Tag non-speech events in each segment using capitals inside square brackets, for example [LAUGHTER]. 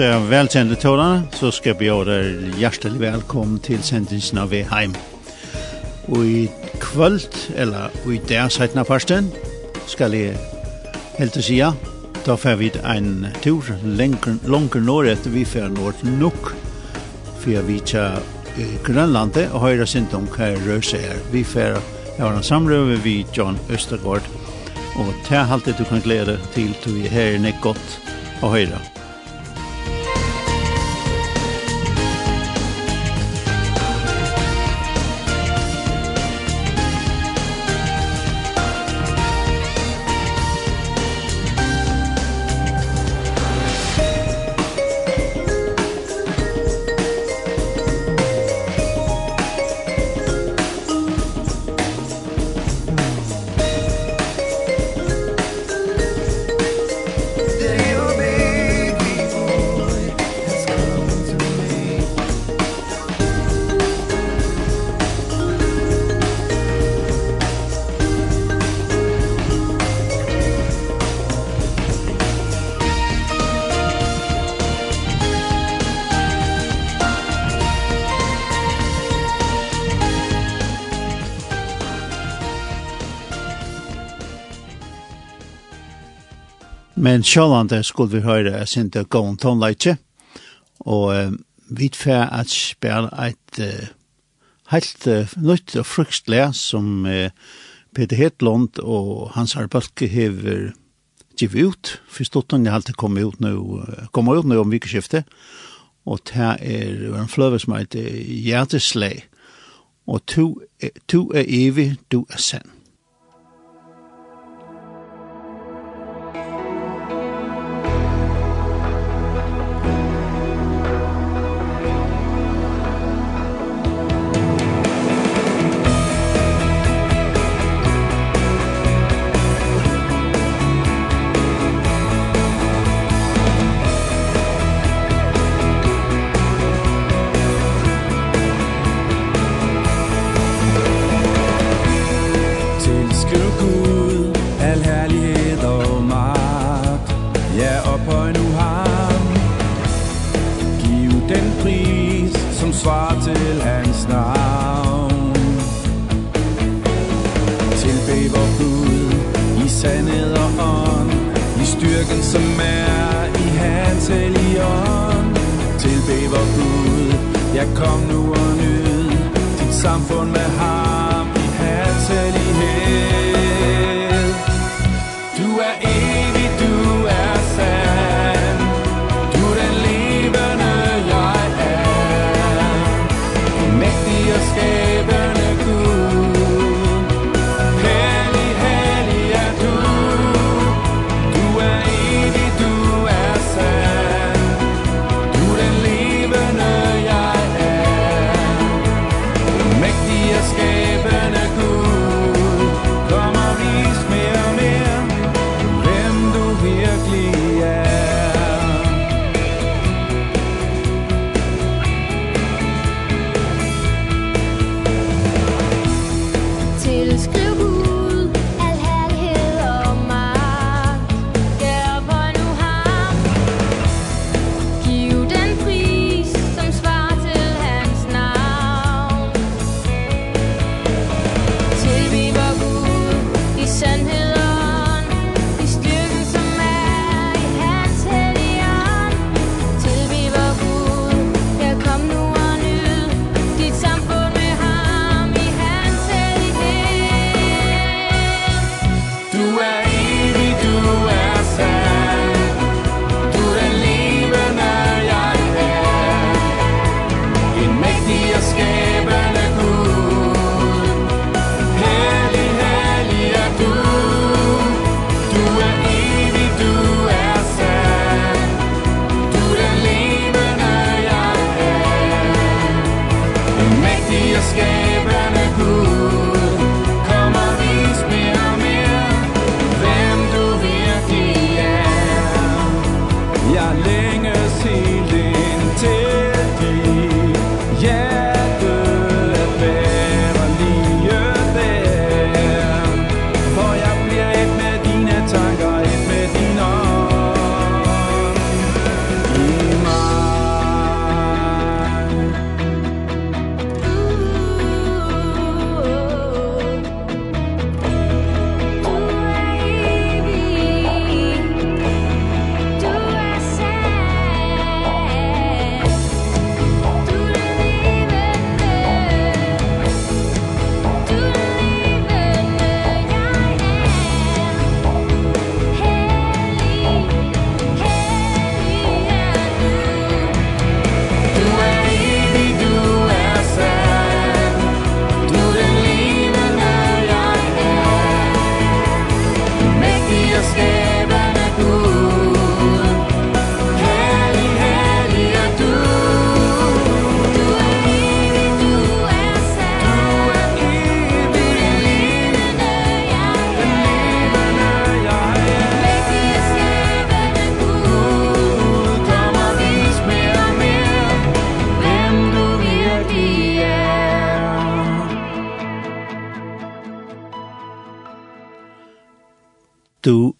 oss velkjente tårarna så skal jag bjuda er hjertelig velkommen til sendelsen av Veheim. Og i kvöld, eller i der sidan av försten, ska jag helt til säga, da får vi en tur langer långt etter vi får norrut nok, for vi tar Grønlandet og høyre sin om här rör sig här. Vi får ha en samrøve vi John Østergaard, og til här alltid du kan glädja till till här är gott att höra. Men sjålande skulle vi høre jeg synes det går en tonleitje, og eh, vi får at spille et uh, helt uh, nytt og fruktlig som uh, Peter Hedlund og hans arbeidke hever giv ut, forstått han har alltid kommet ut nå, kommer ut nå om vikeskiftet, og det er en fløve som heter Hjerteslag, og to, to er evig, du er sendt. kom nu og nyd dit samfund med har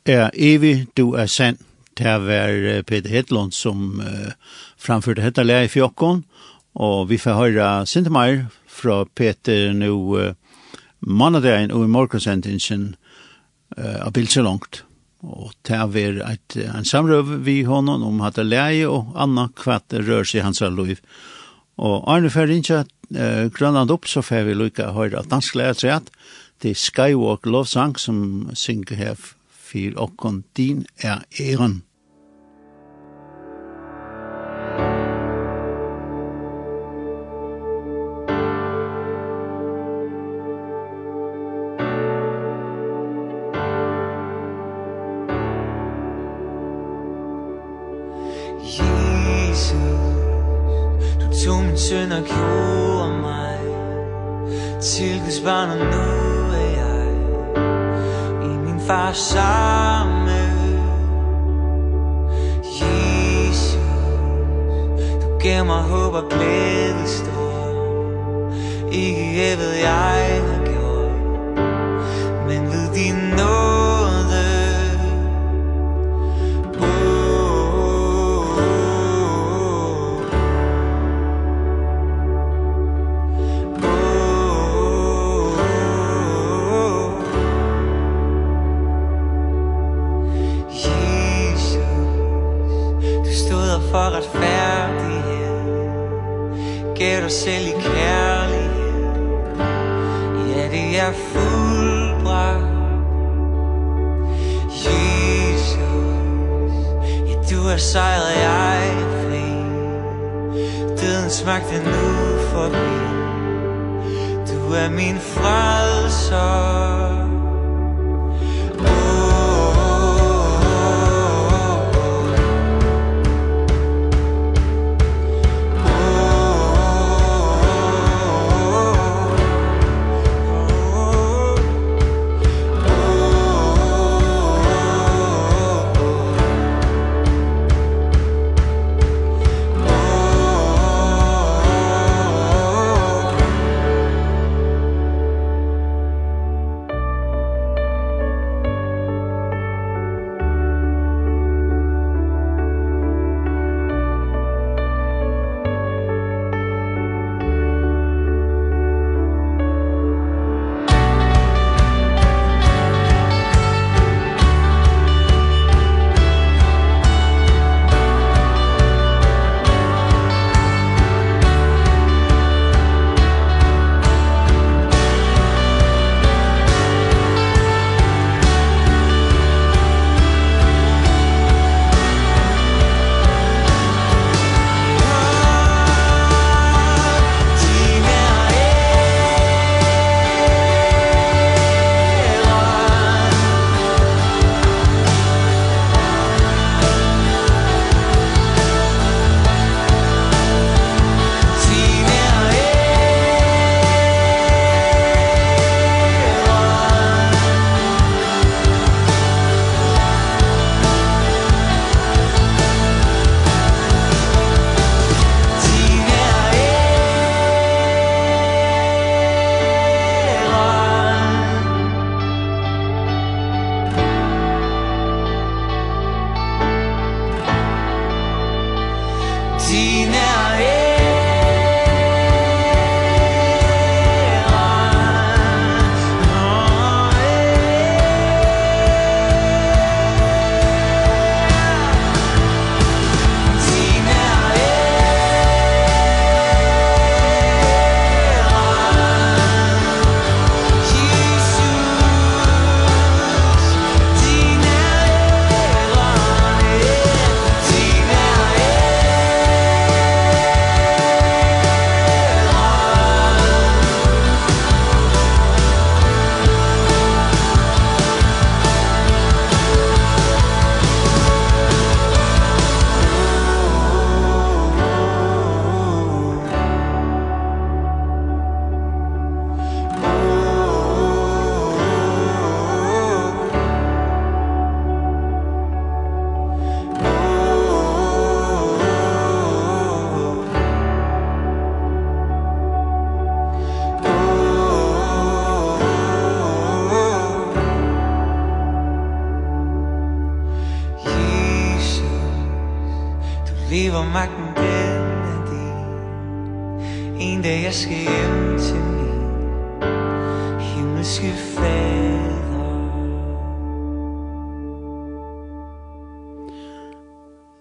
er evig, du er sann. Det var Peter Hedlund som uh, framførte dette leie i fjokken, og vi får høre Sintemeier fra Peter nå uh, mandagen og i morgensendingen uh, av Bilse langt. Og det var et, en samrøv vi honom om hatt leie og anna kvart rør seg hans liv. Og Arne fer ikke uh, grønland opp, så får vi lykke høre dansk leie til at det er Skywalk lovsang som synger her for okkon din er æren. Du min frelser.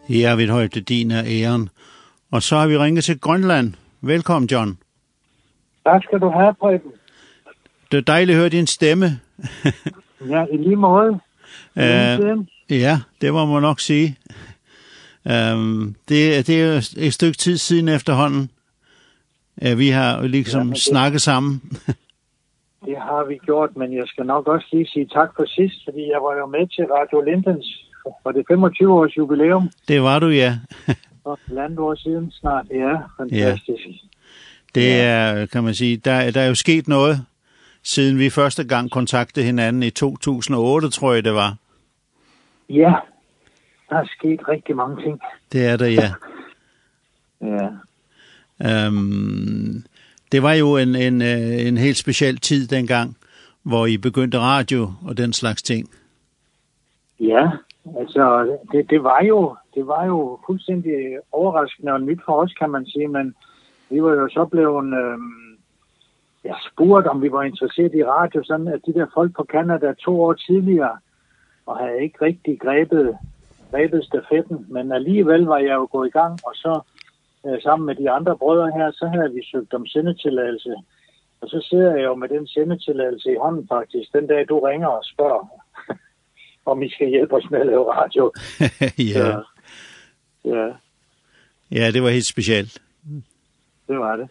Ja, vi har til din af æren. Og så har vi ringet til Grønland. Velkommen, John. Tak skal du have, Preben. Det er dejligt at høre din stemme. [LAUGHS] ja, i lige måde. [LAUGHS] Uh, ja, det må man nok sige. Um, det, det er et stykke tid siden efterhånden, at vi har ligesom ja, det, snakket sammen. det har vi gjort, men jeg skal nok også lige sige tak for sidst, fordi jeg var jo med til Radio Lindens var det 25 års jubilæum? Det var du, ja. og landet år siden snart, ja. Fantastisk. Ja. Det er, kan man sige, der, der er jo sket noget, siden vi første gang kontaktede hinanden i 2008, tror jeg det var. Ja, der er sket rigtig mange ting. Det er det, ja. [LAUGHS] ja. Øhm, det var jo en, en, en helt speciel tid dengang, hvor I begyndte radio og den slags ting. Ja, Altså, det, det, var jo, det var jo fuldstændig overraskende og nyt for os, kan man sige, men vi var jo så blevet øh, ja, spurgt, om vi var interesseret i radio, sådan at de der folk på Canada to år tidligere, og havde ikke rigtig grebet, grebet stafetten, men alligevel var jeg jo gået i gang, og så øh, sammen med de andre brødre her, så havde vi søgt om sendetilladelse, og så sidder jeg jo med den sendetilladelse i hånden faktisk, den dag du ringer og spørger, om I skal hjælpe os med at lave radio. [LAUGHS] ja. Ja. Ja, det var helt specielt. Det var det.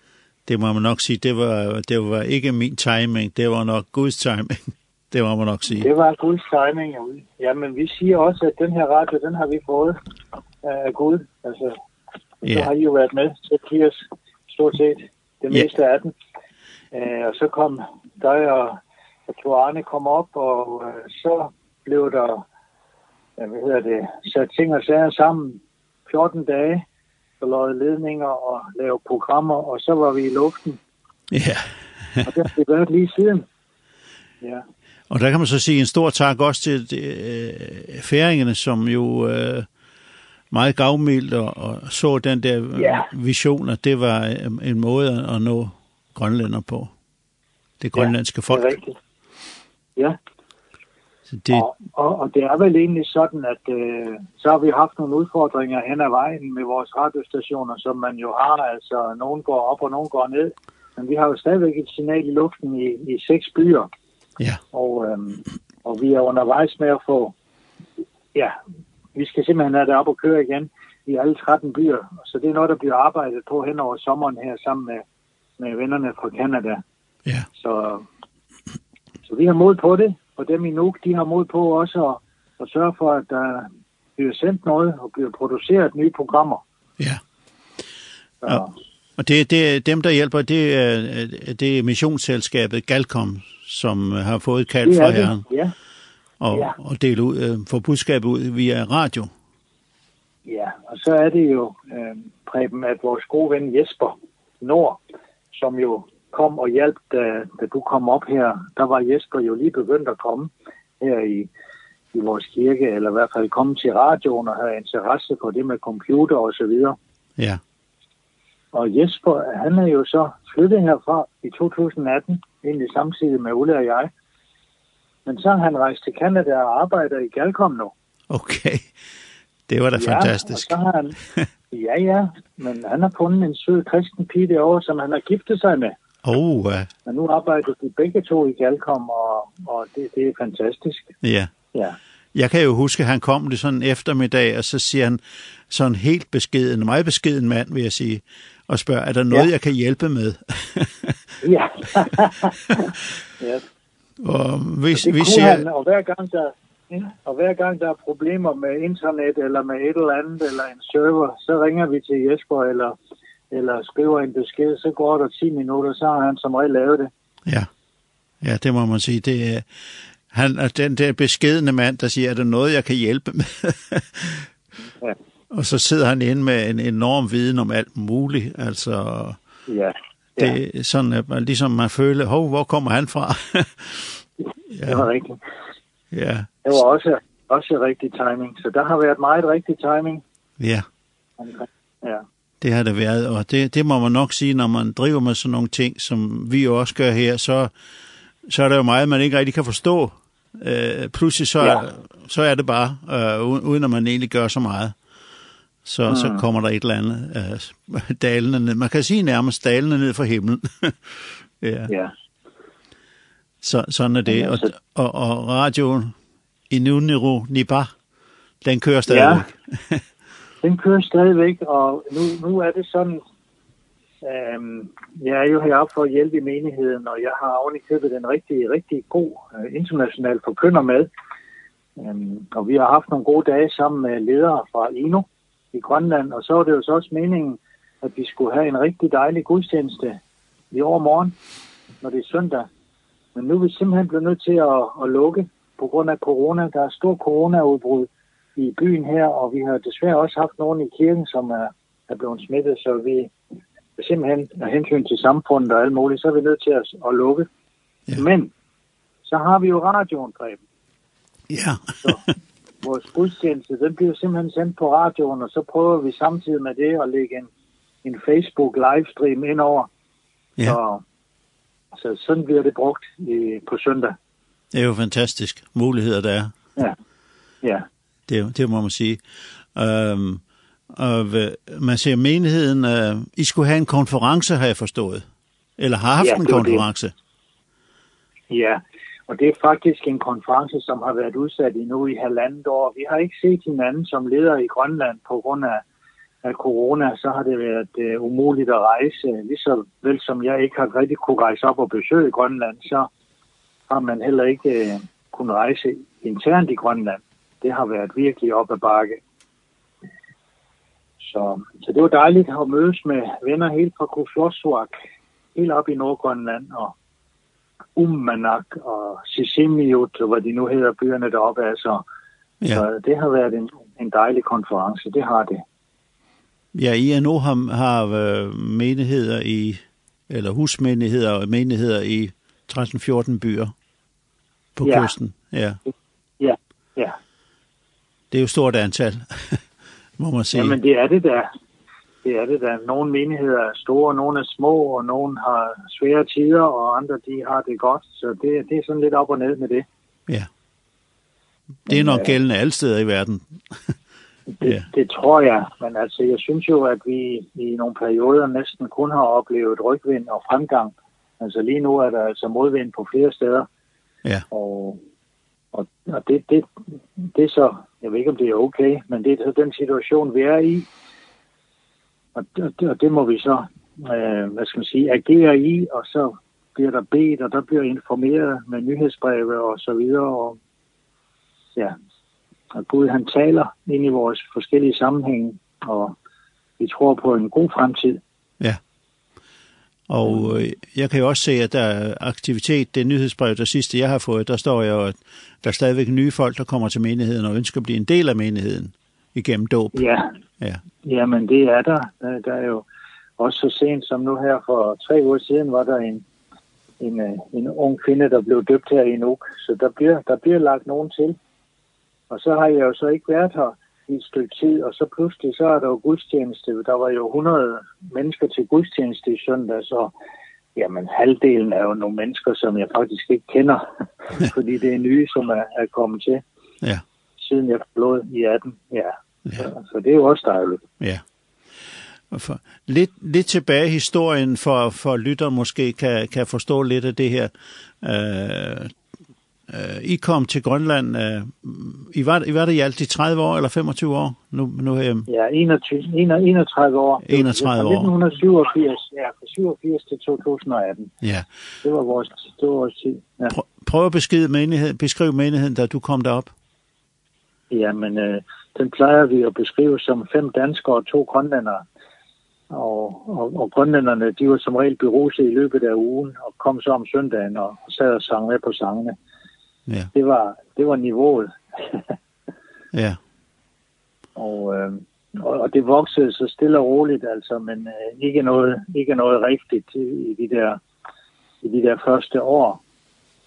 Det må man nok sige, det var, det var ikke min timing, det var nok Guds timing. [LAUGHS] det må man nok sige. Det var Guds timing, ja. men vi siger også, at den her radio, den har vi fået af Gud. Altså, yeah. så har I jo været med til 80, stort set, det ja. meste af den. Uh, og så kom dig og, og Arne kom op, og uh, så blev der, hvad hedder det, sat ting og sager sammen 14 dage, så lavede ledninger og lavede programmer, og så var vi i luften. Ja. og det har vi været lige siden. Ja. Og der kan man så sige en stor tak også til øh, færingerne, som jo øh, meget gavmildt og, og så den der ja. vision, at det var en, en måde at nå grønlænder på. Det grønlandske ja, folk. Det er rigtigt. Ja. Så det... og, og, og det er vel egentlig sådan, at øh, så har vi haft nogle udfordringer hen ad vejen med vores radiostationer, som man jo har, altså nogen går op og nogen går ned. Men vi har jo stadigvæk et signal i luften i, i seks byer. Ja. Og, øh, og vi er undervejs med at få, ja, vi skal simpelthen have det op og køre igen i alle 13 byer. Så det er noget, der bliver arbejdet på hen over sommeren her sammen med, med vennerne fra Canada. Ja. Så, så vi har mod på det, og dem i Nuuk, de har mod på også at, at sørge for, at der bliver sendt noget og bliver produceret nye programmer. Ja. Så. Og, og det, det dem, der hjælper, det er, det er missionsselskabet Galcom, som har fået et kald fra herren. Ja. Og, ja. og dele ud, øh, få budskabet ud via radio. Ja, og så er det jo, øh, Preben, at vores gode ven Jesper Nord, som jo kom og hjalp, da, da du kom op her, der var Jesper jo lige begyndt at komme her i, i vores kirke, eller i hvert fald komme til radioen og have interesse for det med computer og så videre. Ja. Og Jesper, han er jo så flyttet herfra i 2018, egentlig samtidig med Ulle og jeg. Men så har han rejst til Canada og arbejder i Galcom nu. Okay, det var da ja, fantastisk. Og så har han, [LAUGHS] ja, ja, men han har fundet en sød kristen pige derovre, som han har giftet sig med. Oh, uh. Men nu arbejder de begge to i Galcom, og, og det, det er fantastisk. Ja. ja. Jeg kan jo huske, at han kom det sådan eftermiddag, og så siger han sådan helt beskeden, meget beskeden mand, vil jeg sige, og spørger, er der noget, ja. jeg kan hjælpe med? [LAUGHS] ja. [LAUGHS] ja. Og, hvis, vi siger... hvis han, og hver gang der, Ja. Og hver gang der er problemer med internet eller med et eller andet eller en server, så ringer vi til Jesper eller eller skriver en besked, så går der 10 minutter, så har han som regel lavet det. Ja, ja det må man sige. Det er, han er den der beskedende mand, der siger, er det noget, jeg kan hjælpe med? ja. [LAUGHS] Og så sidder han inde med en enorm viden om alt muligt. Altså, ja. Ja. Det er sådan, at man, ligesom man føler, hov, hvor kommer han fra? [LAUGHS] ja. Det var rigtigt. Ja. Det var også, også rigtig timing, så der har været meget rigtig timing. Ja. Ja. Det har det været, og det, det må man nok sige, når man driver med sådan nogle ting, som vi jo også gør her, så, så er der jo meget, man ikke rigtig kan forstå. Øh, pludselig så, ja. så er det bare, øh, uden at man egentlig gør så meget. Så, mm. så kommer der et eller andet øh, dalende ned. Man kan sige nærmest dalende ned fra himlen. [LAUGHS] ja. ja. Så, sådan er det. Og, og, og radioen, Inuniro Nipa, den kører stadigvæk. Ja. [LAUGHS] den kører stadigvæk, og nu, nu er det sådan, øhm, jeg er jo heroppe for at hjælpe i menigheden, og jeg har ovenikøbet den rigtig, rigtig god international forkynder med. Øhm, og vi har haft nogle gode dage sammen med ledere fra INO i Grønland, og så var det jo så også meningen, at vi skulle have en rigtig dejlig gudstjeneste i år morgen, når det er søndag. Men nu er vi simpelthen blevet nødt til at, at lukke på grund af corona. Der er stor coronaudbrud i byen her, og vi har desværre også haft nogen i kirken, som er, er blevet smittet, så vi simpelthen af hensyn til samfundet og alt muligt, så er vi nødt til at, at lukke. Ja. Men så har vi jo radioen, Preben. Ja. så vores gudstjeneste, den bliver simpelthen sendt på radioen, og så prøver vi samtidig med det at lægge en, en Facebook livestream indover. Ja. Så, så sådan bliver det brugt i, på søndag. Det er jo fantastisk muligheder, der er. Ja, ja det, det må man sige. Øhm, av man ser menigheden, øh, I skulle have en konference, har jeg forstået. Eller har haft ja, en konference. Det. Ja, og det er faktisk en konference, som har været udsat i nu i halvandet år. Vi har ikke set hinanden som leder i Grønland på grund af, af corona, så har det været øh, umuligt at rejse. Ligeså vel som jeg ikke har rigtig kunne rejse op og besøge Grønland, så har man heller ikke øh, kunnet rejse internt i Grønland det har været virkelig op ad bakke. Så, så det var dejligt at mødes med venner helt fra Kuflossuak, helt op i Nordgrønland og Ummanak og Sisimiut, og hvad de nu hedder byerne deroppe Altså. Så, ja. så det har været en, en dejlig konference, det har det. Ja, I nu har, har menigheder i, eller husmenigheder og menigheder i 13-14 byer på ja. kysten. Ja, ja, ja. Det er jo stort antal, [LAUGHS] må man sige. Jamen det er det der. Det er det der. Nogle menigheder er store, nogle er små, og nogle har svære tider, og andre de har det godt. Så det, det er sådan lidt op og ned med det. Ja. Det er nok men, gældende alle steder i verden. [LAUGHS] det, ja. det tror jeg, men altså jeg synes jo, at vi i nogle perioder næsten kun har oplevet rygvind og fremgang. Altså lige nu er der altså modvind på flere steder. Ja. Og, og, og det, det, det er så Jeg ved ikke, om det er okay, men det er den situation, vi er i. Og det, og det må vi så, øh, hvad skal man sige, agere i, og så bliver der bedt, og der bliver informeret med nyhedsbreve og så videre. Og, ja, og Gud han taler ind i vores forskellige sammenhænge, og vi tror på en god fremtid. Og jeg kan jo også se, at der er aktivitet, det nyhedsbrev, der sidste jeg har fået, der står jo, at der er stadigvæk nye folk, der kommer til menigheden og ønsker at blive en del af menigheden igennem dåb. Ja, ja. ja men det er der. der. Der er jo også så sent som nu her for tre uger siden, var der en, en, en ung kvinde, der blev døbt her i Nuuk. Så der bliver, der bliver lagt nogen til. Og så har jeg jo så ikke været her i et stykke tid, og så pludselig så er der jo gudstjeneste. Der var jo 100 mennesker til gudstjeneste i søndag, så jamen halvdelen er jo nogle mennesker, som jeg faktisk ikke kender, fordi det er nye, som er, er kommet til, ja. siden jeg forlod i 18. Ja. ja. Så, så det er jo også dejligt. Ja. For, lidt, lidt tilbage i historien, for, for lytter måske kan, kan forstå lidt af det her. Øh, Uh, I kom til Grønland, uh, I, var, I var der i alt i 30 år eller 25 år? Nu, nu, øh... Ja, 21, 31, år. 31 år. 1987, ja, fra 87 til 2018. Ja. Det var vores, det var vores tid. Ja. Prøv, prøv at beskrive menighed, beskrive menigheden, da du kom derop. Jamen, uh, den plejer vi at beskrive som fem danskere og to grønlandere. Og, og, og grønlænderne, de var som regel beruset i løbet af ugen, og kom så om søndagen og sad og sang med på sangene. Ja. Det var, det var niveauet. [LAUGHS] ja. Og, øh, og, og det voksede så stille og roligt, altså, men øh, ikke, noget, ikke noget rigtigt i de, der, i de der første år.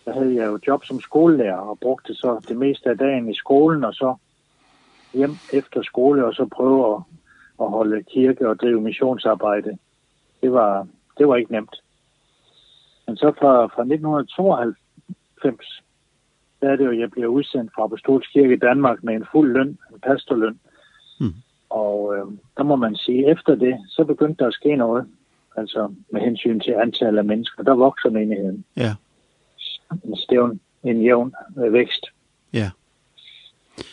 Der havde jeg jo job som skolelærer og brugte så det meste af dagen i skolen, og så hjem efter skole, og så prøve at, at holde kirke og drive missionsarbejde. Det var, det var ikke nemt. Men så fra, fra 1992 der er det jo, jeg bliver udsendt fra Apostolsk Kirke i Danmark med en fuld løn, en pastorløn. Mm. Og øh, der må man sige, efter det, så begyndte der at ske noget, altså med hensyn til antallet af mennesker. Der vokser menigheden. Ja. En stævn, en jævn øh, vækst. Ja.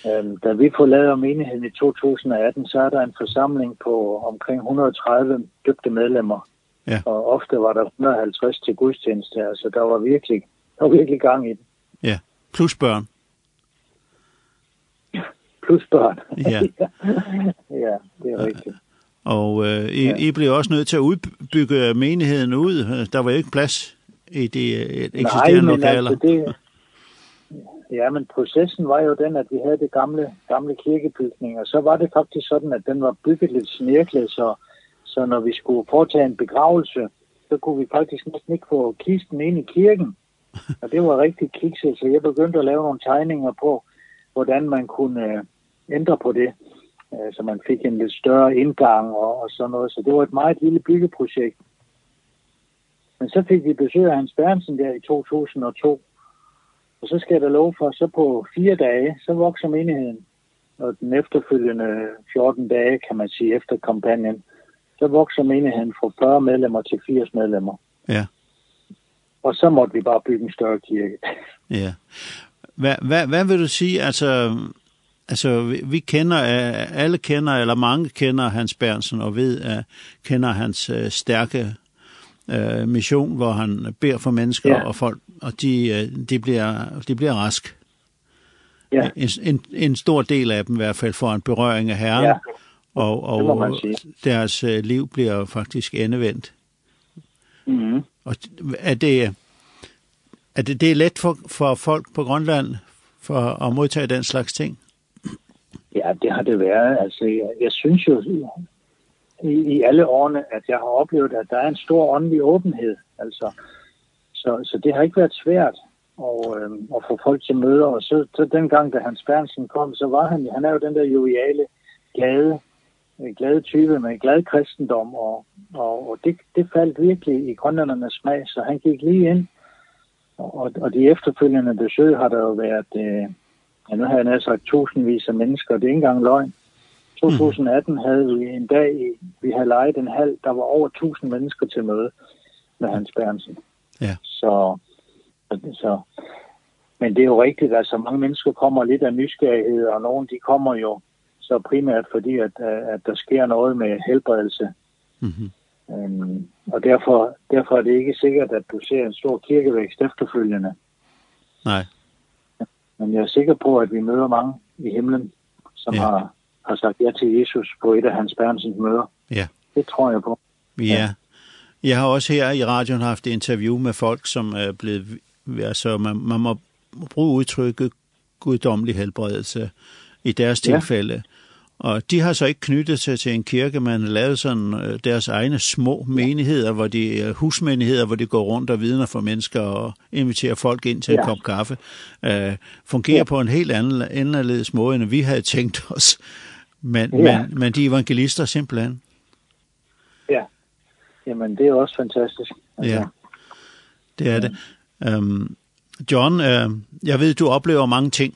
Øhm, da vi forlader menigheden i 2018, så er der en forsamling på omkring 130 dygte medlemmer. Ja. Og ofte var der 150 til gudstjeneste, altså der var virkelig, der var virkelig gang i det. Ja. Plus børn. Plus børn. ja. [LAUGHS] ja, det er rigtigt. Og øh, I, ja. I blev også nødt til at udbygge menigheden ud. Der var jo ikke plads i de eksisterende Nej, lokaler. Altså det, ja, men processen var jo den, at vi havde det gamle, gamle kirkebygning, og så var det faktisk sådan, at den var bygget lidt snirklet, så, så når vi skulle foretage en begravelse, så kunne vi faktisk næsten ikke få kisten ind i kirken og det var rigtig kikset, så jeg begyndte at lave nogle tegninger på, hvordan man kunne ændre på det, så man fik en lidt større indgang og, og sådan noget. Så det var et meget lille byggeprojekt. Men så fik vi besøg af Hans Bernsen der i 2002, og så skal jeg da love for, så på fire dage, så vokser menigheden. Og den efterfølgende 14 dage, kan man sige, efter kampagnen, så vokser menigheden fra 40 medlemmer til 80 medlemmer. Ja og så måtte vi bare bygge en større kirke. ja. Hvad, hvad, hvad vil du sige, altså, altså vi, vi kender, alle kender, eller mange kender Hans Bernsen og ved, uh, kender hans uh, stærke uh, mission, hvor han beder for mennesker ja. og folk, og de, uh, de, bliver, de bliver rask. Ja. En, en, en stor del af dem i hvert fald får en berøring af Herren, ja. og, og deres liv bliver faktisk endevendt. Mm. Og er det, er det, det er let for, for folk på Grønland for at modtage den slags ting? Ja, det har det været. Altså, jeg, jeg synes jo i, i alle årene, at jeg har oplevet, at der er en stor åndelig åbenhed. Altså, så, så det har ikke været svært og øh, at få folk til møder. Og så, så dengang, da Hans Bernsen kom, så var han, han er jo den der joviale, glade øh, glade type med glad kristendom, og, og, og det, det faldt virkelig i grønlandernes smag, så han gik lige ind. Og, og de efterfølgende besøg har der jo været, øh, ja, nu har jeg nær sagt tusindvis af mennesker, det er ikke engang løgn. 2018 havde vi en dag, vi havde lejet en halv, der var over 1000 mennesker til møde med Hans Bernsen. Ja. Så, så, men det er jo rigtigt, at så mange mennesker kommer lidt af nysgerrighed, og nogen de kommer jo så primært fordi, at, at der sker noget med helbredelse. Mm -hmm. øhm, og derfor, derfor er det ikke sikkert, at du ser en stor kirkevækst efterfølgende. Nej. Men jeg er sikker på, at vi møder mange i himlen, som ja. har, har sagt ja til Jesus på et af hans Bernsens møder. Ja. Det tror jeg på. Ja. ja. Jeg har også her i radioen haft interview med folk, som er blevet... Altså, man, man må bruge udtrykket guddommelig helbredelse i deres ja. tilfælde. Og de har så ikke knyttet sig til en kirke, men lavet sådan deres egne små menigheder, hvor de, husmenigheder, hvor de går rundt og vidner for mennesker og inviterer folk ind til ja. en kop kaffe. Uh, fungerer ja. på en helt anden, anderledes måde, end vi havde tænkt os. Men, ja. men, men de evangelister simpelthen. Ja, jamen det er også fantastisk. Altså. Ja, det er det. Um, John, uh, jeg ved, du oplever mange ting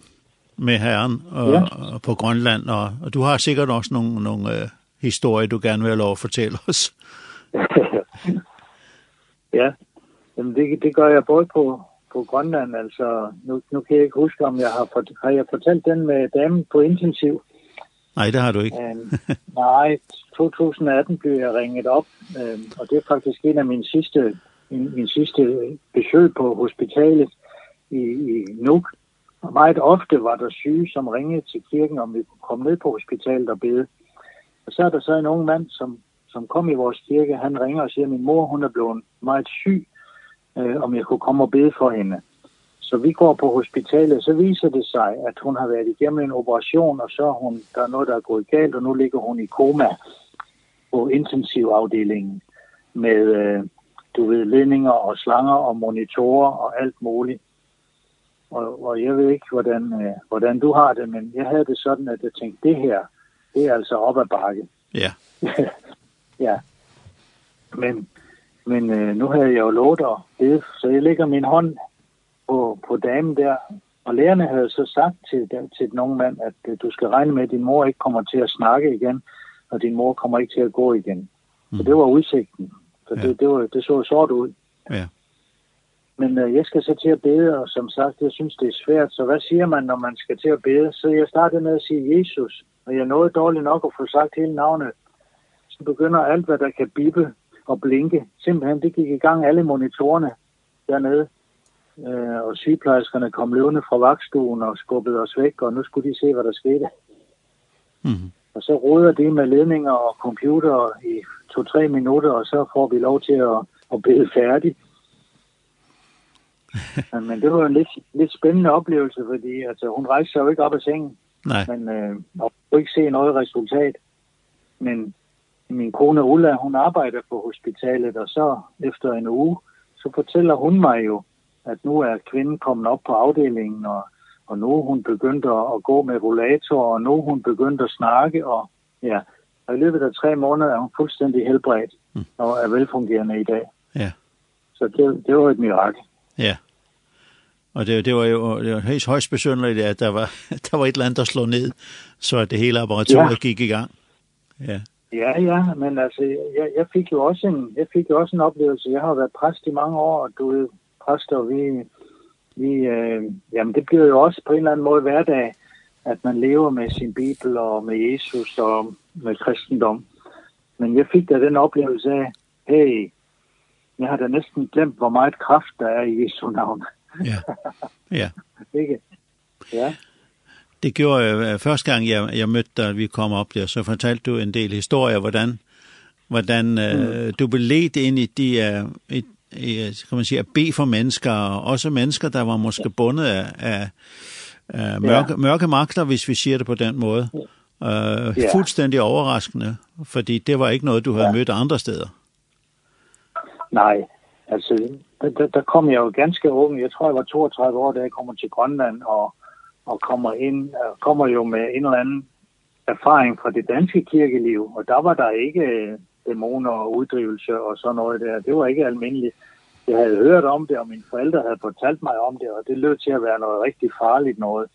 med herren og, ja. og på Grønland, og, og du har sikkert også nogle, nogle øh, historier, du gerne vil have lov at fortælle os. [LAUGHS] ja, Jamen det, det gør jeg både på, på Grønland, altså nu, nu kan jeg ikke huske, om jeg har, fort, har jeg fortalt den med damen på intensiv. Nej, det har du ikke. øhm, nej, 2018 blev jeg ringet op, øhm, og det er faktisk en af mine sidste, min, min sidste besøg på hospitalet i, i Nuuk. Og meget ofte var der syge, som ringede til kirken, om vi kunne komme ned på hospitalet og bede. Og så er der så en ung mand, som, som kom i vores kirke. Han ringer og siger, min mor hun er blevet meget syg, øh, om jeg kunne komme og bede for hende. Så vi går på hospitalet, så viser det sig, at hun har været igennem en operation, og så er hun, der er noget, der er gået galt, og nu ligger hun i koma på intensivafdelingen med, øh, du ved, ledninger og slanger og monitorer og alt muligt og, og jeg ved ikke, hvordan, øh, hvordan du har det, men jeg havde det sådan, at jeg tænkte, det her, det er altså op ad bakke. Ja. Yeah. [LAUGHS] ja. Men, men øh, nu havde jeg jo lovet at bede, så jeg lægger min hånd på, på damen der, og lærerne havde så sagt til, dem, til den unge mand, at øh, du skal regne med, at din mor ikke kommer til at snakke igen, og din mor kommer ikke til at gå igen. Mm. Så det var udsigten. Så ja. det, det, var, det så sort ud. Ja. Men øh, jeg skal så til at bede, og som sagt, jeg synes, det er svært. Så hvad siger man, når man skal til at bede? Så jeg startede med at sige Jesus, og jeg nåede dårligt nok at få sagt hele navnet. Så begynder alt, hvad der kan bippe og blinke. Simpelthen, det gik i gang alle monitorerne dernede. Øh, og sygeplejerskerne kom løvende fra vagtstuen og skubbede os væk, og nu skulle de se, hvad der skete. Mm. Og så råder det med ledninger og computer i to-tre minutter, og så får vi lov til at, at bede færdigt [LAUGHS] men det var en lidt, lidt spændende oplevelse, fordi altså, hun rejste sig jo ikke op af sengen. Nej. Men øh, og kunne ikke se noget resultat. Men min kone Ulla, hun arbejder på hospitalet, og så efter en uge, så fortæller hun mig jo, at nu er kvinden kommet op på afdelingen, og, og nu er hun begyndt at gå med rollator, og nu er hun begyndt at snakke, og ja, og i løbet af tre måneder er hun fuldstændig helbredt, mm. og er velfungerende i dag. Ja. Så det, det var et mirakel. Ja. Og det, det var jo det var helt højst besynderligt, at der var, [LAUGHS] der var et eller andet, der slog ned, så at det hele apparaturet ja. gik i gang. Ja. Ja, ja, men altså, jeg, jeg fik jo også en, jeg fik jo også en oplevelse. Jeg har været præst i mange år, og du ved, præster, vi, vi øh, jamen det bliver jo også på en eller anden måde hverdag, at man lever med sin bibel og med Jesus og med kristendom. Men jeg fik da den oplevelse af, hey, jeg hadde nesten glemt hvor meget kraft der er i Jesu navn. ja, ja. [LAUGHS] Ikke? Ja. Det gjorde jeg, første gang jeg, jeg mødte dig, vi kom op der, så fortalte du en del historier, hvordan, hvordan mm. øh, du blev ledt ind i de, uh, i, i, kan man sige, at bede for mennesker, og også mennesker, der var måske bundet af, af, af mørke, ja. mørke magter, hvis vi siger det på den måde. Uh, Ja. Fuldstændig overraskende, fordi det var ikke noget, du havde ja. mødt andre steder nej, altså, der, der, der kom jeg jo ganske ung. Jeg tror, jeg var 32 år, da jeg kommer til Grønland, og, og kommer, ind, kommer jo med en eller anden erfaring fra det danske kirkeliv, og der var der ikke dæmoner og uddrivelse og sådan noget der. Det var ikke almindeligt. Jeg havde hørt om det, og mine forældre havde fortalt mig om det, og det lød til at være noget rigtig farligt noget.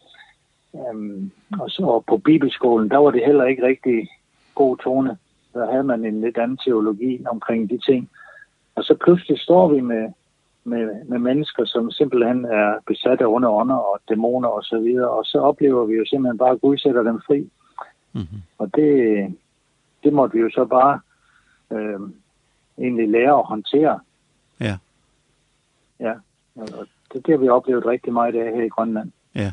Um, og så på bibelskolen, der var det heller ikke rigtig god tone. Der havde man en lidt anden teologi omkring de ting. Og så pludselig står vi med, med, med mennesker, som simpelthen er besat af underånder og dæmoner og så videre, og så oplever vi jo simpelthen bare, at Gud sætter dem fri. Mm -hmm. Og det, det måtte vi jo så bare øh, egentlig lære at håndtere. Ja. Ja, og det, det har vi oplevet rigtig meget af her i Grønland. Ja.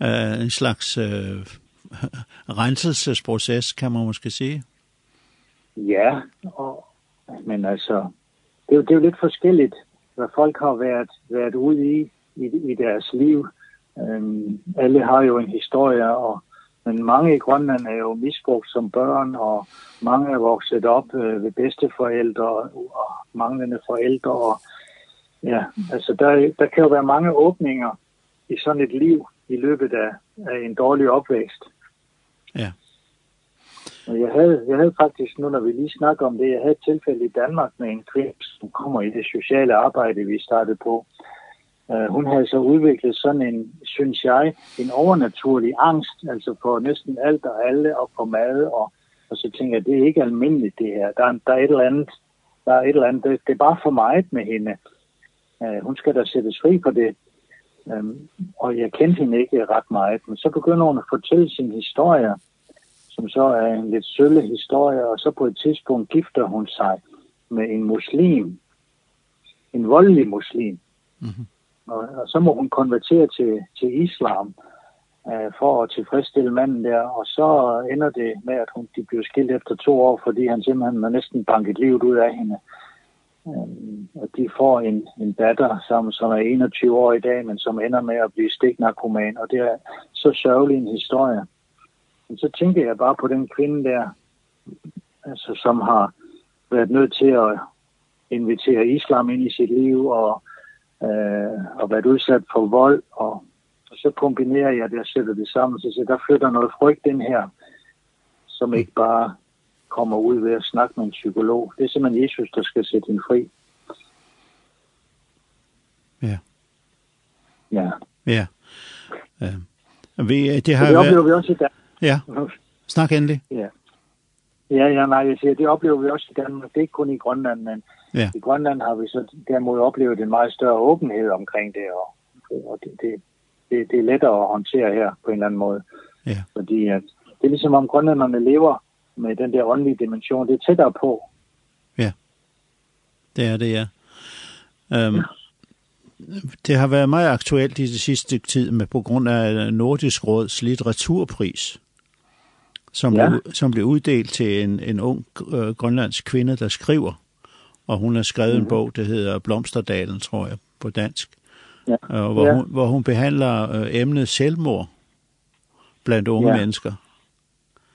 Uh, en slags uh, [LAUGHS] renselsesproces, kan man måske sige. Ja, og, Men altså, det er jo, det er jo lidt forskelligt, hvad folk har været, været ude i, i, i deres liv. Øhm, alle har jo en historie, og, men mange i Grønland er jo misbrugt som børn, og mange er vokset op øh, ved bedsteforældre og, og manglende forældre. Og, ja, altså der, der kan jo være mange åbninger i sådan et liv i løbet af, af en dårlig opvækst. Ja. Og jeg havde, jeg havde faktisk, nu når vi lige snakker om det, jeg havde et tilfælde i Danmark med en kvinde, som kommer i det sociale arbejde, vi startede på. Uh, hun havde så udviklet sådan en, synes jeg, en overnaturlig angst, altså for næsten alt og alle og for mad. Og, og så tænker jeg, det er ikke almindeligt det her. Der, er, der er et eller andet, der er et eller andet det, det er bare for meget med hende. Uh, hun skal da sættes fri på det. Um, og jeg kendte hende ikke ret meget, men så begynder hun at fortælle sin historie, som så er en lidt sølle historie, og så på et tidspunkt gifter hun sig med en muslim, en voldelig muslim. Mm -hmm. og, og så må hun konvertere til, til islam øh, for at tilfredsstille manden der, og så ender det med, at hun, de bliver skilt efter to år, fordi han simpelthen har næsten banket livet ud af hende. Øhm, og de får en, en datter, som, som er 21 år i dag, men som ender med at blive stiknarkoman, og det er så sørgelig en historie. Men så tænker jeg bare på den kvinde der, altså, som har været nødt til at invitere islam ind i sit liv og, øh, og været udsat for vold. Og, og så kombinerer jeg det og sætter det sammen. Så, siger, der flytter noget frygt ind her, som ikke bare kommer ud ved at snakke med en psykolog. Det er simpelthen Jesus, der skal sætte hende fri. Ja. Ja. Ja. Uh, vi, det har det oplever vi også i Danmark Ja. Snak endelig. Ja. Ja, ja, nej, jeg siger, det oplever vi også i Danmark. Det er ikke kun i Grønland, men ja. i Grønland har vi så derimod oplevet en meget større åbenhed omkring det, og, og det, det, det, det er lettere at håndtere her på en eller anden måde. Ja. Fordi at, det er ligesom om grønlanderne lever med den der åndelige dimension. Det er tættere på. Ja, det er det, ja. Øhm, um, ja. Det har været meget aktuelt i det sidste stykke tid med på grund af Nordisk Råds litteraturpris som, ja. blev, som blev uddelt til en, en ung øh, grønlandsk kvinde, der skriver. Og hun har skrevet mm -hmm. en bog, der hedder Blomsterdalen, tror jeg, på dansk. Ja. Øh, hvor, ja. hun, hvor hun behandler øh, emnet selvmord blandt unge ja. mennesker.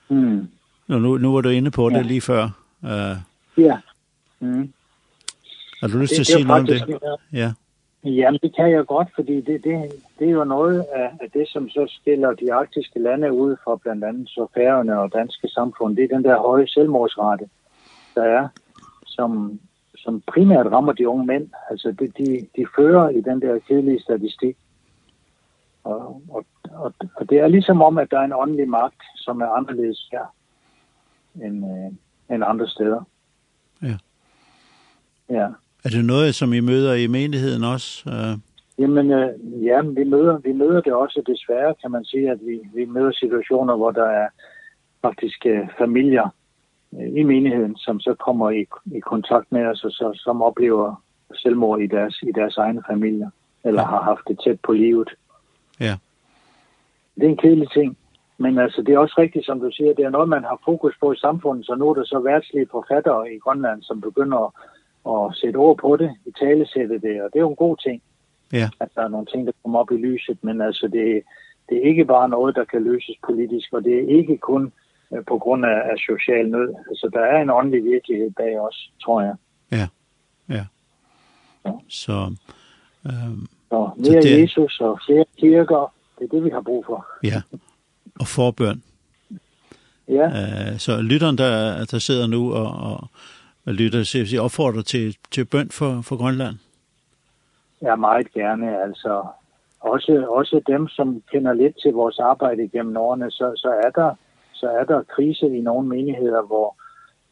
Mm. Og nu, nu var du inde på det ja. lige før. Øh, ja. Mm. Har du lyst til at sige noget om det? Ja. Ja, det kan jeg godt, fordi det, det, det er jo noget af det, som så stiller de arktiske lande ud for blandt andet så færgerne og danske samfund. Det er den der høje selvmordsrate, der er, som, som primært rammer de unge mænd. Altså, det, de, de fører i den der kedelige statistik. Og, og, og, og det er ligesom om, at der er en åndelig magt, som er anderledes her end, øh, end andre steder. Ja. Ja. Er det noget, som I møder i menigheden også? Øh? Jamen, øh, ja, vi møder, vi møder det også desværre, kan man sige, at vi, vi møder situationer, hvor der er faktisk øh, familier øh, i menigheden, som så kommer i, i kontakt med os, og så, som oplever selvmord i deres, i deres egne familier, eller ja. har haft det tæt på livet. Ja. Det er en kedelig ting, men altså, det er også rigtigt, som du siger, det er noget, man har fokus på i samfundet, så nu er der så værtslige forfattere i Grønland, som begynder at og sætte ord på det, i tale sætte det, og det er jo en god ting. Ja. At der er nogle ting, der kommer op i lyset, men altså det, det er ikke bare noget, der kan løses politisk, og det er ikke kun på grund af, af social nød. Altså der er en åndelig virkelighed bag os, tror jeg. Ja, ja. ja. Så, øhm, så mere så det... Jesus og flere kirker, det er det, vi har brug for. Ja, og forbøn. Ja. Øh, så lytteren, der, der sidder nu og, og hvad lytter til, jeg opfordre til, til bønd for, for Grønland? Ja, meget gerne. Altså, også, også dem, som kender lidt til vores arbejde gennem årene, så, så, er der, så er der krise i nogle menigheder, hvor,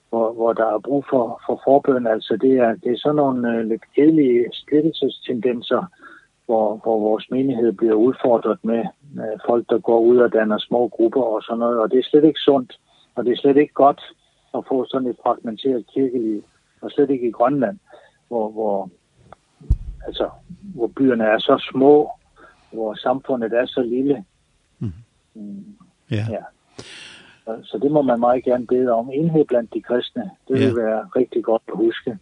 hvor, hvor der er brug for, for forbøn. Altså, det er, det er sådan nogle øh, lidt kedelige splittelsestendenser, hvor, hvor vores menighed bliver udfordret med øh, folk, der går ud og danner små grupper og sådan noget. Og det er slet ikke sundt, og det er slet ikke godt at få sådan et fragmenteret kirkeliv, og slet ikke i Grønland, hvor, hvor, altså, hvor byerne er så små, hvor samfundet er så lille. Mm. Mm. Ja. Så, så det må man meget gerne bede om. Enhed blandt de kristne, det yeah. vil være rigtig godt at huske.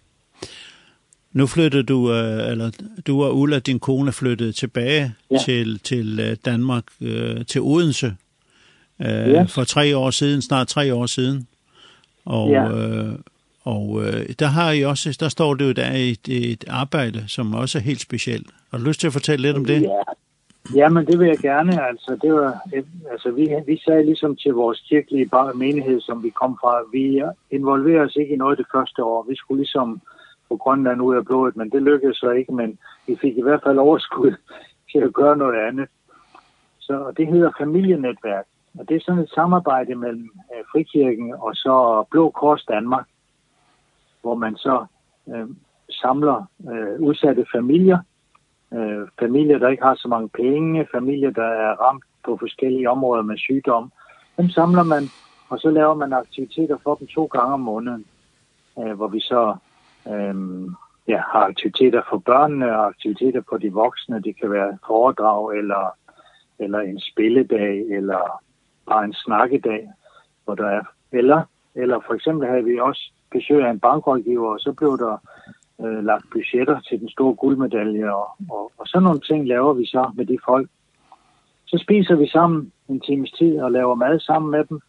Nu flyttede du, eller du og Ulla, din kone, flyttede tilbage ja. til, til Danmark, til Odense, ja. for tre år siden, snart tre år siden. Og, ja. øh, og øh, der har I også, der står det jo, der er et, et arbejde, som også er helt specielt. Har du lyst til at fortælle lidt om det? Ja, ja men det vil jeg gerne. Altså, det var, altså vi, vi sagde ligesom til vores kirkelige menighed, som vi kom fra, vi involverer os ikke i noget det første år. Vi skulle ligesom på Grønland ud af blodet, men det lykkedes så ikke, men vi fik i hvert fald overskud [LAUGHS] til at gøre noget andet. Så det hedder familienetværk. Og det er sådan et samarbejde mellem øh, Frikirken og så Blå Kors Danmark, hvor man så øh, samler øh, udsatte familier, øh, familier, der ikke har så mange penge, familier, der er ramt på forskellige områder med sygdom. Dem samler man, og så laver man aktiviteter for dem to gange om måneden, øh, hvor vi så øh, ja, har aktiviteter for børnene og aktiviteter for de voksne. Det kan være foredrag eller, eller en spilledag eller bare en snakkedag, dag, hvor der er eller, eller for eksempel havde vi også besøg af en bankrådgiver, og så blev der øh, lagt budgetter til den store guldmedalje, og, og, og sådan nogle ting laver vi så med de folk. Så spiser vi sammen en times tid og laver mad sammen med dem,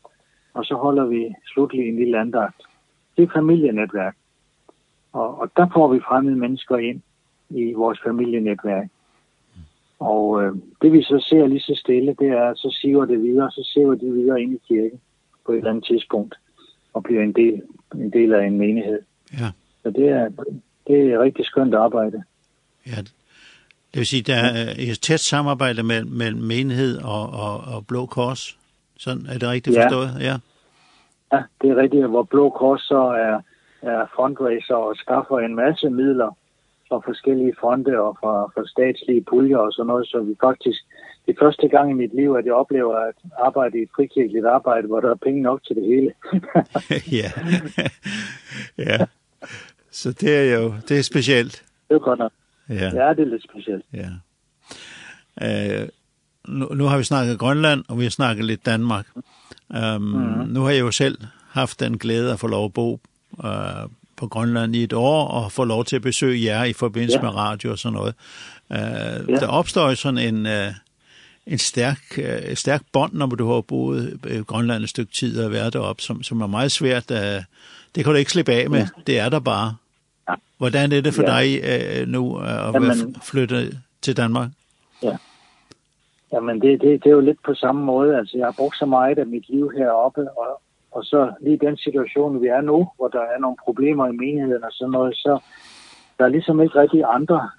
og så holder vi slutlig en lille andagt. Det er familienetværk. Og, og der får vi fremmede mennesker ind i vores familienetværk. Og øh, det vi så ser lige så stille, det er, så siver det videre, så siver det videre ind i kirken på et eller andet tidspunkt, og bliver en del, en del af en menighed. Ja. Så det er, det er rigtig skønt arbejde. Ja, det vil sige, der er et tæt samarbejde mellem, mellem menighed og, og, og Blå Kors. Sådan er det rigtigt ja. forstået? Ja. ja, det er rigtigt, hvor Blå Kors så er, er fundraiser og skaffer en masse midler fra forskellige fonde og fra, fra statslige puljer og sådan noget, så vi faktisk, det første gang i mit liv, at jeg oplever at arbejde i et frikirkeligt arbejde, hvor der er penge nok til det hele. [LAUGHS] [LAUGHS] ja. [LAUGHS] ja. Så det er jo, det er specielt. Det er godt nok. Ja. ja, det er lidt specielt. Ja. Øh, nu, nu har vi snakket Grønland, og vi har snakket lidt Danmark. Um, mm -hmm. Nu har jeg jo selv haft den glæde at få lov at bo øh, på Grønland i et år og får lov til at besøge jer i forbindelse ja. med radio og sådan noget. Uh, ja. Der opstår sådan en, uh, en stærk, uh, stærk bånd, når du har boet i Grønland et stykke tid og været deroppe, som, som er meget svært. Uh, det kan du ikke slippe af med. Ja. Det er der bare. Ja. Hvordan er det for ja. dig uh, nu at Jamen, være flyttet til Danmark? Ja. Jamen, det, det, det er jo lidt på samme måde. Altså, jeg har brugt så meget af mit liv heroppe, og, Og så lige den situation, vi er nu, hvor der er nogle problemer i menigheden og sådan noget, så der er ligesom ikke rigtig andre,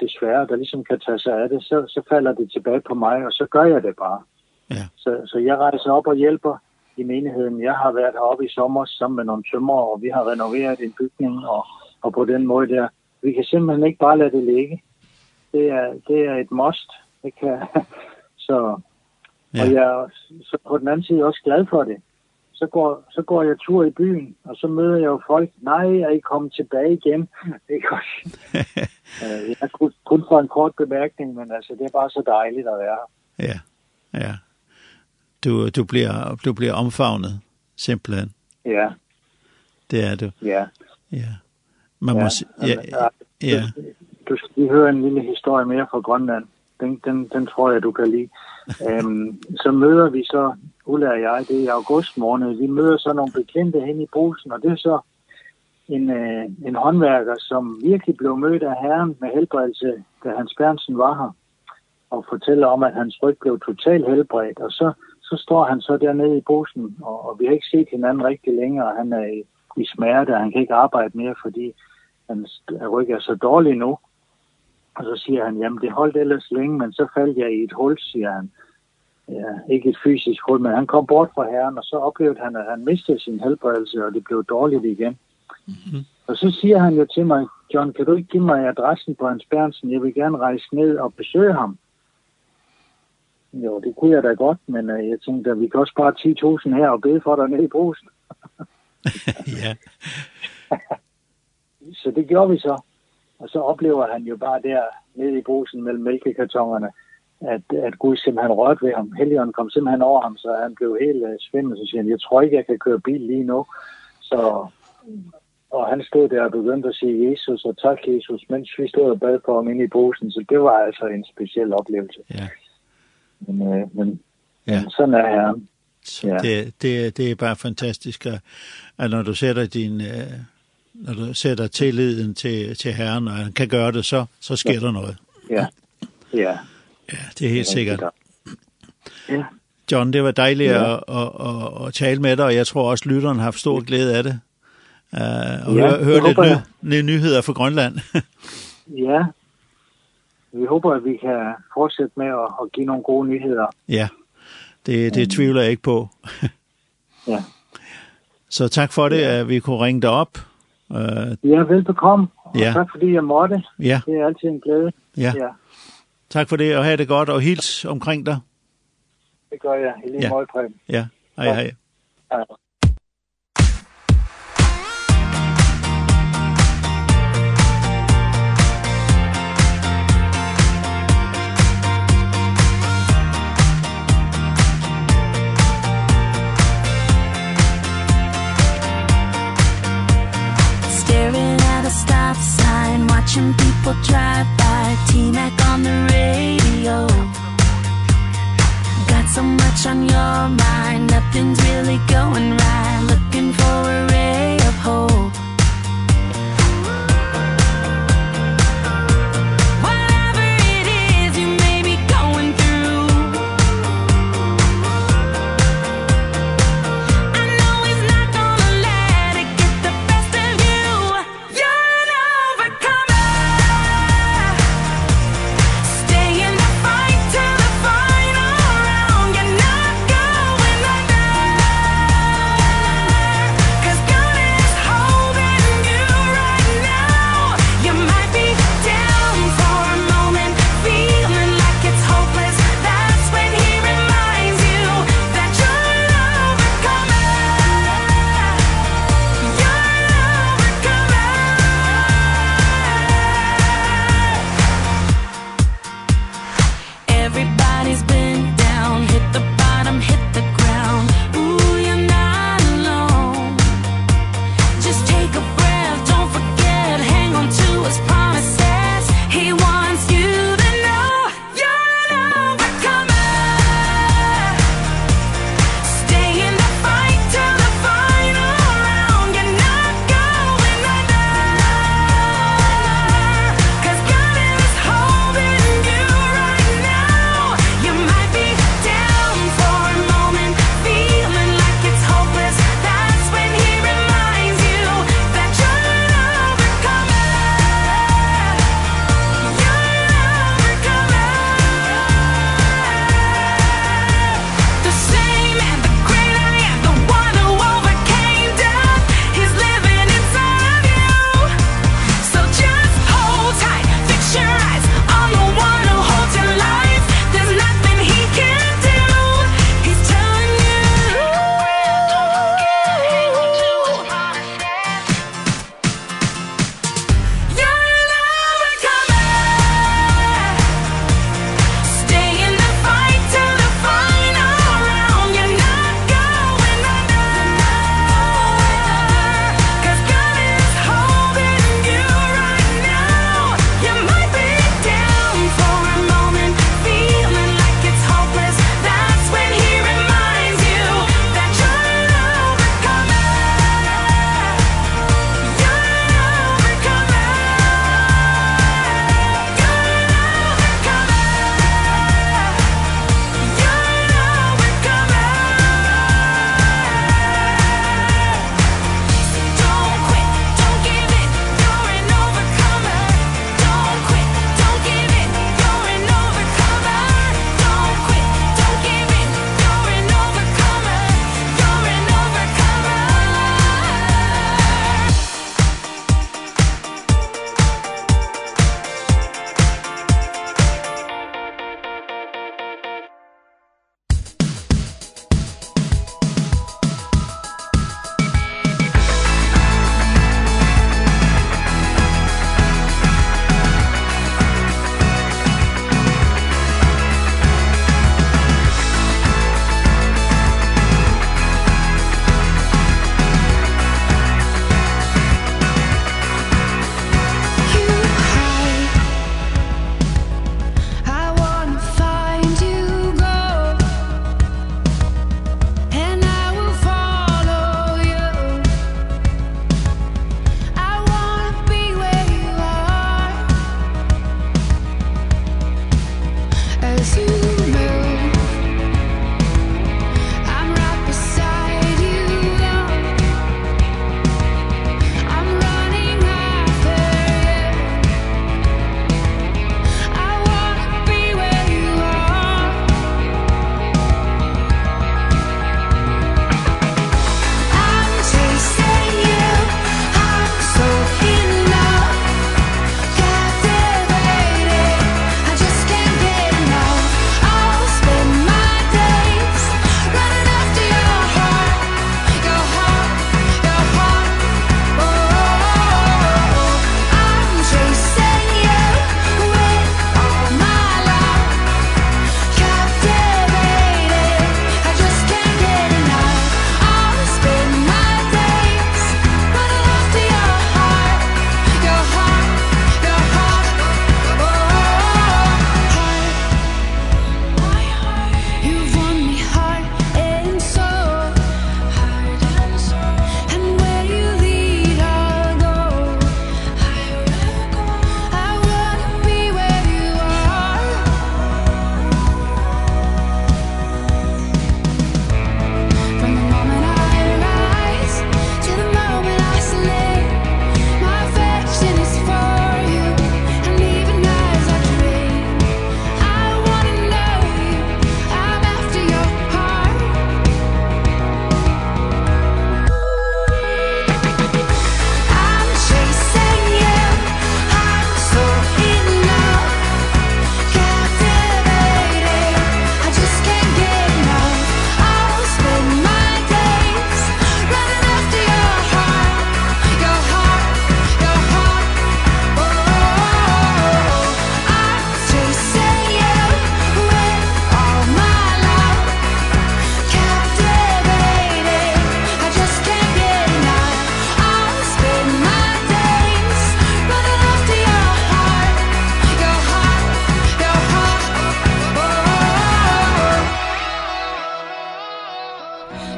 desværre, der ligesom kan tage sig af det, så, så falder det tilbage på mig, og så gør jeg det bare. Ja. Så, så jeg rejser op og hjælper i menigheden. Jeg har været heroppe i sommer sammen med nogle tømmer, og vi har renoveret en bygning, og, og på den måde der. Vi kan simpelthen ikke bare lade det ligge. Det er, det er et must. Det kan. [LAUGHS] så, ja. Og jeg er så på den anden side også glad for det så går, så går jeg tur i byen, og så møder jeg jo folk, nej, er I kommet tilbage igen? [LAUGHS] Ikke også? [LAUGHS] øh, jeg kun, kun for en kort bemærkning, men altså, det er bare så dejligt at være Ja, ja. Du, du, bliver, du bliver omfavnet, simpelthen. Ja. Det er du. Ja. Ja. Man ja, må ja, ja, ja. Du, du skal lige høre en lille historie mere fra Grønland. Den, den, den tror jeg, du kan lide. [LAUGHS] øhm, så møder vi så Ulla og jeg, det er i august måned, vi møder så nogle bekendte hen i brusen, og det er så en, øh, en håndværker, som virkelig blev mødt af herren med helbredelse, da Hans Bernsen var her, og fortæller om, at hans ryg blev totalt helbredt, og så, så står han så dernede i brusen, og, og vi har ikke set hinanden rigtig længere, han er i, i smerte, og han kan ikke arbejde mere, fordi hans ryg er så dårlig nu, og så siger han, jamen det holdt ellers længe, men så faldt jeg i et hul, siger han, ja, ikke et fysisk hul, men han kom bort fra herren, og så oplevede han, at han mistede sin helbredelse, og det blev dårligt igen. Mm -hmm. Og så siger han jo til mig, John, kan du ikke give mig adressen på Hans Bernsen? Jeg vil gerne rejse ned og besøge ham. Jo, det kunne jeg da godt, men uh, jeg tænkte, at vi kan også bare 10.000 her og bede for dig ned i brusen. [LAUGHS] ja. så det gjorde vi så. Og så oplever han jo bare der nede i brusen mellem mælkekartongerne, at, at Gud simpelthen rørte ved ham. Helligånden kom simpelthen over ham, så han blev helt uh, svimmel, så siger han, jeg tror ikke, jeg kan køre bil lige nu. Så, og han stod der og begyndte at sige Jesus og tak Jesus, mens vi stod og bad for ham inde i posen, så det var altså en speciel oplevelse. Ja. Men, uh, men, ja. men sådan er herren. Så ja. det, det, det er bare fantastisk, at når du sætter din... Øh, når du sætter tilliden til, til Herren, og han kan gøre det, så, så sker ja. der noget. Ja, ja. Ja, det er helt sikkert. Ja. John, det var dejligt ja. at, at, at, at tale med dig, og jeg tror også, lytteren har haft stor glæde af det. Uh, og ja, høre, høre lidt, ny, nye nyheder fra Grønland. [LAUGHS] ja, vi håber, at vi kan fortsætte med at, at give nogle gode nyheder. Ja, det, det tvivler jeg ikke på. ja. [LAUGHS] Så tak for det, at vi kunne ringe dig op. Uh, ja, velbekomme, og ja. tak fordi jeg måtte. Ja. Det er altid en glæde. Ja. ja. Tak for det, og have det godt, og hils omkring dig. Det gør jeg. I lige ja. måde, Preben. Ja, hej hej. Ja. watching people drive by. T-Mac on the radio. Got so much on your mind. Nothing's really going right. Looking for a red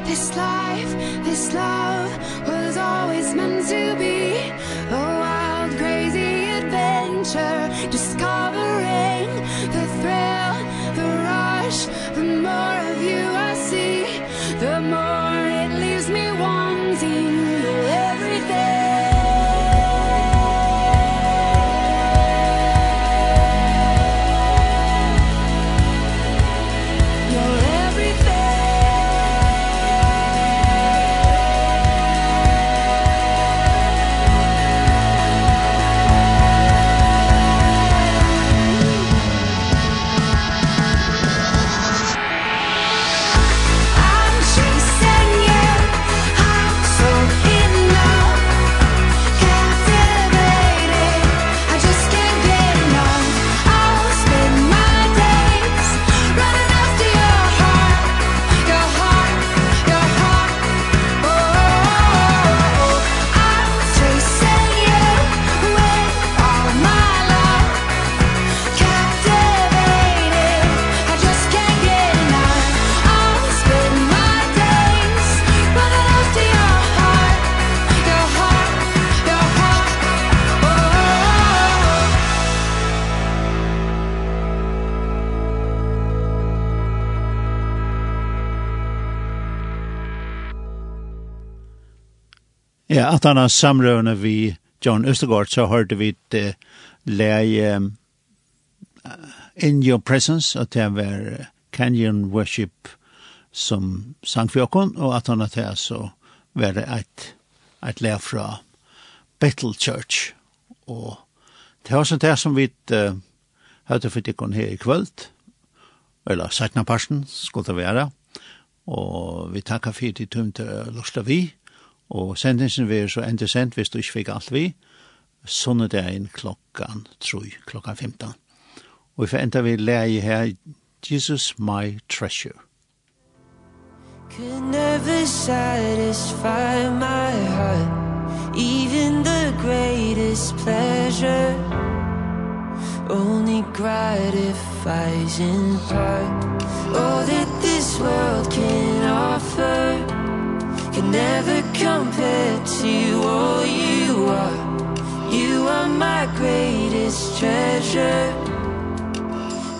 This life, this love was always meant to be. Oh at han har samrøvende vi John Østergaard, så hørte vi et uh, leie um, In Your Presence, og det var Canyon Worship som sang for åkken, og at han har det så var det et, et leie fra Bethel Church, og det var sånn det som vi uh, hørte for tikkene her i kvöld, eller 17. parsen skulle det være, og vi takker for det tømte Lorsla vi, Og sendingen vil så enda sendt hvis du ikke fikk alt vi, sånne det er inn klokkan, tror jeg, klokkan 15. Og vi får enda vi lære her, Jesus my treasure. Could never satisfy my heart Even the greatest pleasure Only gratifies in part All that this world can offer never compare to you all you are. You are my greatest treasure.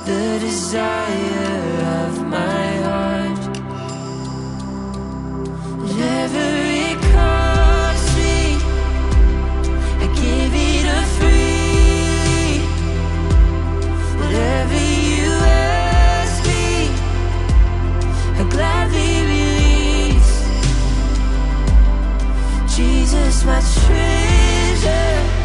The desire of my heart. Never it costs me I give it a free. Whatever you ask me I gladly Jesus my treasure.